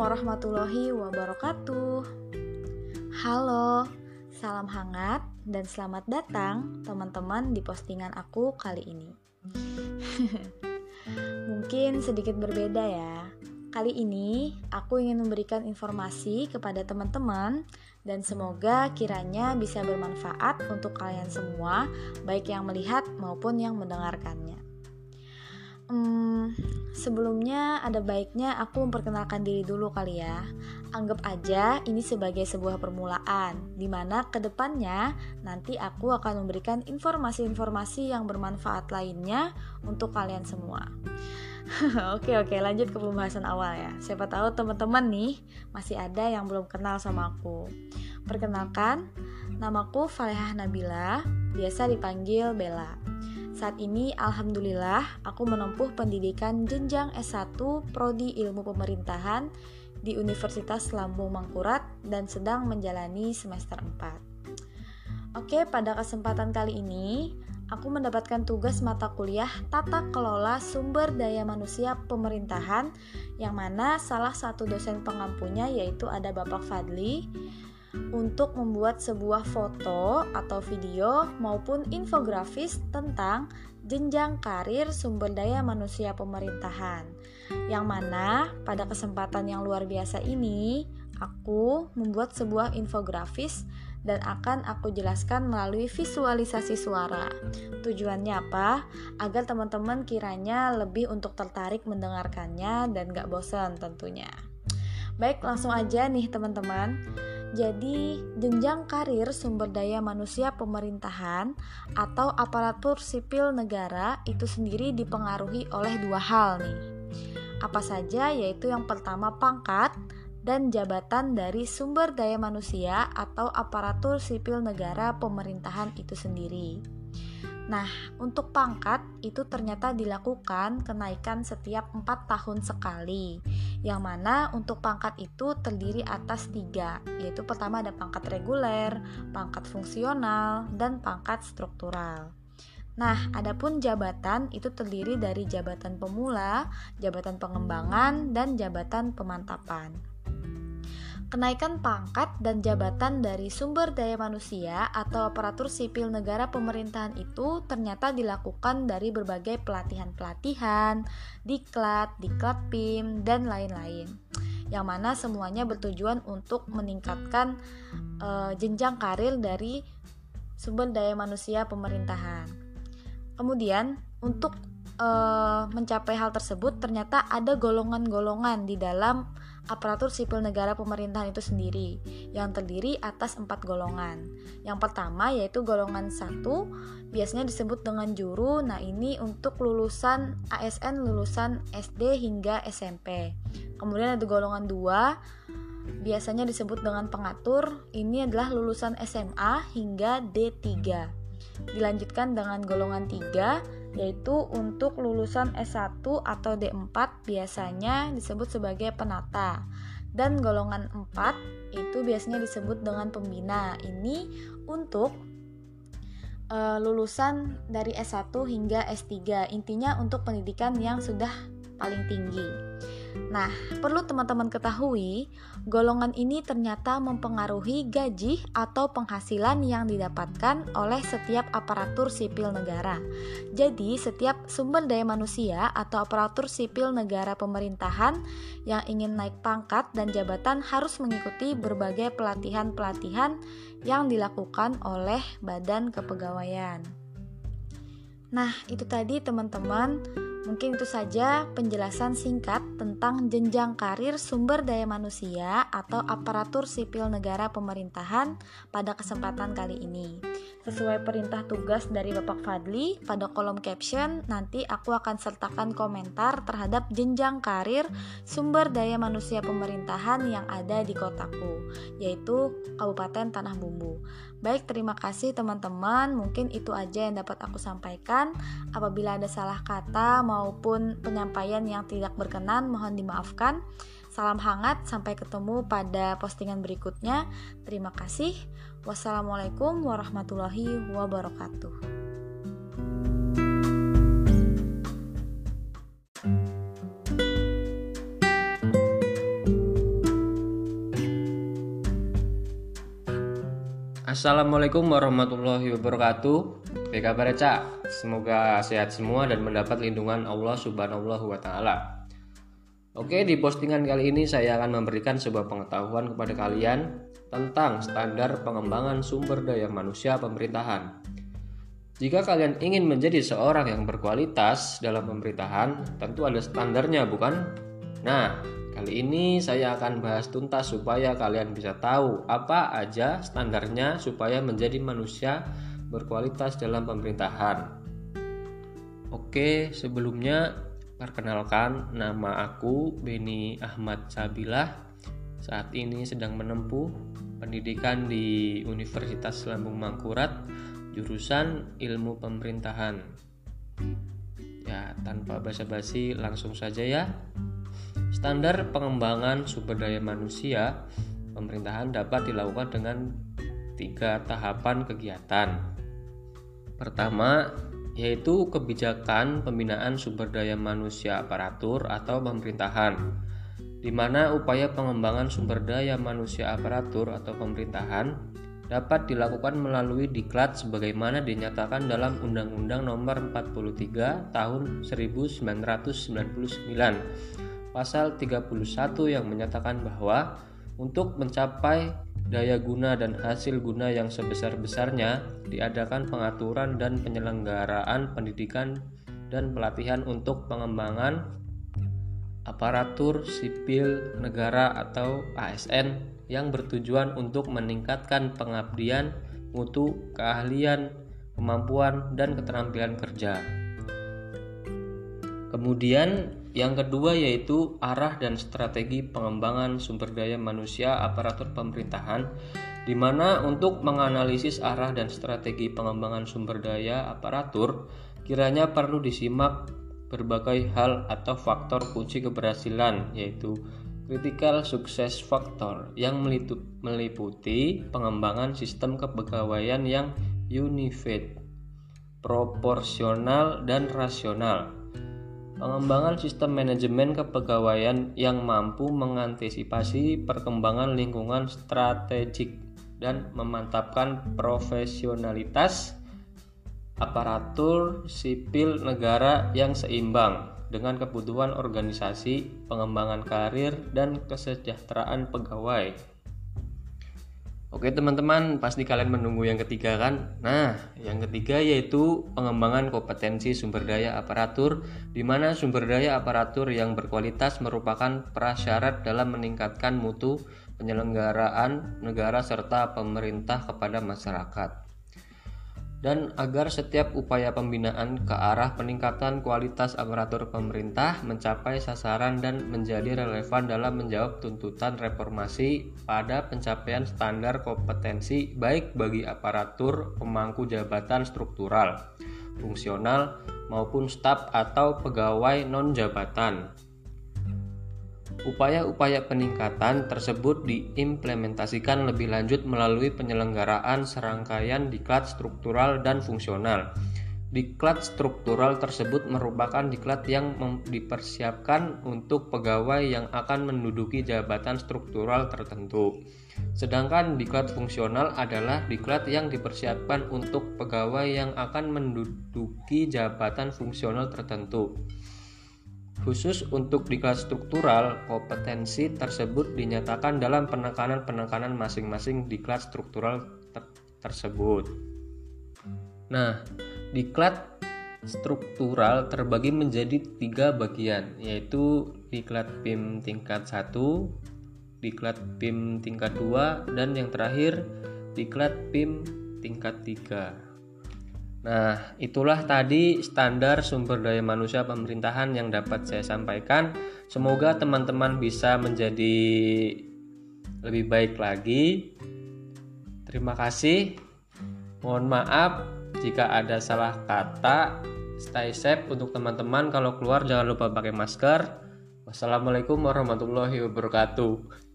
warahmatullahi wabarakatuh. Halo, salam hangat dan selamat datang teman-teman di postingan aku kali ini. Mungkin sedikit berbeda ya. Kali ini aku ingin memberikan informasi kepada teman-teman dan semoga kiranya bisa bermanfaat untuk kalian semua, baik yang melihat maupun yang mendengarkannya. Hmm, sebelumnya ada baiknya aku memperkenalkan diri dulu kali ya. Anggap aja ini sebagai sebuah permulaan, di mana ke depannya nanti aku akan memberikan informasi-informasi yang bermanfaat lainnya untuk kalian semua. oke oke lanjut ke pembahasan awal ya. Siapa tahu teman-teman nih masih ada yang belum kenal sama aku. Perkenalkan, namaku Falehah Nabila, biasa dipanggil Bella. Saat ini, alhamdulillah, aku menempuh pendidikan jenjang S1 Prodi Ilmu Pemerintahan di Universitas Lambung Mangkurat dan sedang menjalani semester 4. Oke, pada kesempatan kali ini, aku mendapatkan tugas mata kuliah Tata Kelola Sumber Daya Manusia Pemerintahan yang mana salah satu dosen pengampunya yaitu ada Bapak Fadli untuk membuat sebuah foto atau video maupun infografis tentang jenjang karir sumber daya manusia pemerintahan. Yang mana pada kesempatan yang luar biasa ini, aku membuat sebuah infografis dan akan aku jelaskan melalui visualisasi suara. Tujuannya apa? Agar teman-teman kiranya lebih untuk tertarik mendengarkannya dan gak bosan tentunya. Baik, langsung aja nih teman-teman. Jadi, jenjang karir sumber daya manusia pemerintahan atau aparatur sipil negara itu sendiri dipengaruhi oleh dua hal nih. Apa saja? Yaitu yang pertama pangkat dan jabatan dari sumber daya manusia atau aparatur sipil negara pemerintahan itu sendiri. Nah, untuk pangkat itu ternyata dilakukan kenaikan setiap 4 tahun sekali Yang mana untuk pangkat itu terdiri atas tiga Yaitu pertama ada pangkat reguler, pangkat fungsional, dan pangkat struktural Nah, adapun jabatan itu terdiri dari jabatan pemula, jabatan pengembangan, dan jabatan pemantapan. Kenaikan pangkat dan jabatan dari sumber daya manusia atau aparatur sipil negara pemerintahan itu ternyata dilakukan dari berbagai pelatihan-pelatihan, diklat, diklat PIM, dan lain-lain. Yang mana semuanya bertujuan untuk meningkatkan uh, jenjang karir dari sumber daya manusia pemerintahan. Kemudian, untuk uh, mencapai hal tersebut ternyata ada golongan-golongan di dalam aparatur sipil negara pemerintahan itu sendiri yang terdiri atas empat golongan. Yang pertama yaitu golongan satu biasanya disebut dengan juru. Nah ini untuk lulusan ASN lulusan SD hingga SMP. Kemudian ada golongan dua biasanya disebut dengan pengatur. Ini adalah lulusan SMA hingga D3. Dilanjutkan dengan golongan 3 yaitu untuk lulusan S1 atau D4 biasanya disebut sebagai penata dan golongan 4 itu biasanya disebut dengan pembina. Ini untuk uh, lulusan dari S1 hingga S3. Intinya untuk pendidikan yang sudah paling tinggi. Nah, perlu teman-teman ketahui, golongan ini ternyata mempengaruhi gaji atau penghasilan yang didapatkan oleh setiap aparatur sipil negara. Jadi, setiap sumber daya manusia atau aparatur sipil negara pemerintahan yang ingin naik pangkat dan jabatan harus mengikuti berbagai pelatihan-pelatihan yang dilakukan oleh Badan Kepegawaian. Nah, itu tadi teman-teman Mungkin itu saja penjelasan singkat tentang jenjang karir sumber daya manusia atau aparatur sipil negara pemerintahan pada kesempatan kali ini. Sesuai perintah tugas dari Bapak Fadli, pada kolom caption nanti aku akan sertakan komentar terhadap jenjang karir sumber daya manusia pemerintahan yang ada di kotaku, yaitu Kabupaten Tanah Bumbu. Baik, terima kasih teman-teman. Mungkin itu aja yang dapat aku sampaikan. Apabila ada salah kata maupun penyampaian yang tidak berkenan mohon dimaafkan. Salam hangat, sampai ketemu pada postingan berikutnya. Terima kasih. Wassalamualaikum warahmatullahi wabarakatuh. Assalamualaikum warahmatullahi wabarakatuh. Baik kabar? Semoga sehat semua dan mendapat lindungan Allah Subhanahu wa taala. Oke, di postingan kali ini saya akan memberikan sebuah pengetahuan kepada kalian tentang standar pengembangan sumber daya manusia pemerintahan. Jika kalian ingin menjadi seorang yang berkualitas dalam pemerintahan, tentu ada standarnya, bukan? Nah, Kali ini saya akan bahas tuntas supaya kalian bisa tahu apa aja standarnya supaya menjadi manusia berkualitas dalam pemerintahan. Oke, sebelumnya perkenalkan nama aku Beni Ahmad Sabilah. Saat ini sedang menempuh pendidikan di Universitas Lambung Mangkurat jurusan Ilmu Pemerintahan. Ya, tanpa basa-basi langsung saja ya. Standar pengembangan sumber daya manusia pemerintahan dapat dilakukan dengan tiga tahapan kegiatan. Pertama, yaitu kebijakan pembinaan sumber daya manusia aparatur atau pemerintahan, di mana upaya pengembangan sumber daya manusia aparatur atau pemerintahan dapat dilakukan melalui diklat sebagaimana dinyatakan dalam Undang-Undang Nomor 43 Tahun 1999 pasal 31 yang menyatakan bahwa untuk mencapai daya guna dan hasil guna yang sebesar-besarnya diadakan pengaturan dan penyelenggaraan pendidikan dan pelatihan untuk pengembangan aparatur sipil negara atau ASN yang bertujuan untuk meningkatkan pengabdian, mutu, keahlian, kemampuan, dan keterampilan kerja. Kemudian yang kedua yaitu arah dan strategi pengembangan sumber daya manusia aparatur pemerintahan di mana untuk menganalisis arah dan strategi pengembangan sumber daya aparatur kiranya perlu disimak berbagai hal atau faktor kunci keberhasilan yaitu critical success factor yang meliputi pengembangan sistem kepegawaian yang unified, proporsional dan rasional Pengembangan sistem manajemen kepegawaian yang mampu mengantisipasi perkembangan lingkungan strategik dan memantapkan profesionalitas aparatur sipil negara yang seimbang dengan kebutuhan organisasi, pengembangan karir, dan kesejahteraan pegawai. Oke teman-teman, pasti kalian menunggu yang ketiga kan? Nah, yang ketiga yaitu pengembangan kompetensi sumber daya aparatur, di mana sumber daya aparatur yang berkualitas merupakan prasyarat dalam meningkatkan mutu penyelenggaraan negara serta pemerintah kepada masyarakat dan agar setiap upaya pembinaan ke arah peningkatan kualitas aparatur pemerintah mencapai sasaran dan menjadi relevan dalam menjawab tuntutan reformasi pada pencapaian standar kompetensi baik bagi aparatur pemangku jabatan struktural, fungsional maupun staf atau pegawai non jabatan. Upaya-upaya peningkatan tersebut diimplementasikan lebih lanjut melalui penyelenggaraan serangkaian diklat struktural dan fungsional. Diklat struktural tersebut merupakan diklat yang dipersiapkan untuk pegawai yang akan menduduki jabatan struktural tertentu. Sedangkan diklat fungsional adalah diklat yang dipersiapkan untuk pegawai yang akan menduduki jabatan fungsional tertentu. Khusus untuk di kelas struktural, kompetensi tersebut dinyatakan dalam penekanan-penekanan masing-masing di kelas struktural ter tersebut. Nah, diklat struktural terbagi menjadi tiga bagian, yaitu diklat PIM tingkat 1, diklat PIM tingkat 2, dan yang terakhir diklat PIM tingkat 3. Nah, itulah tadi standar sumber daya manusia pemerintahan yang dapat saya sampaikan. Semoga teman-teman bisa menjadi lebih baik lagi. Terima kasih. Mohon maaf jika ada salah kata. Stay safe untuk teman-teman. Kalau keluar jangan lupa pakai masker. Wassalamualaikum warahmatullahi wabarakatuh.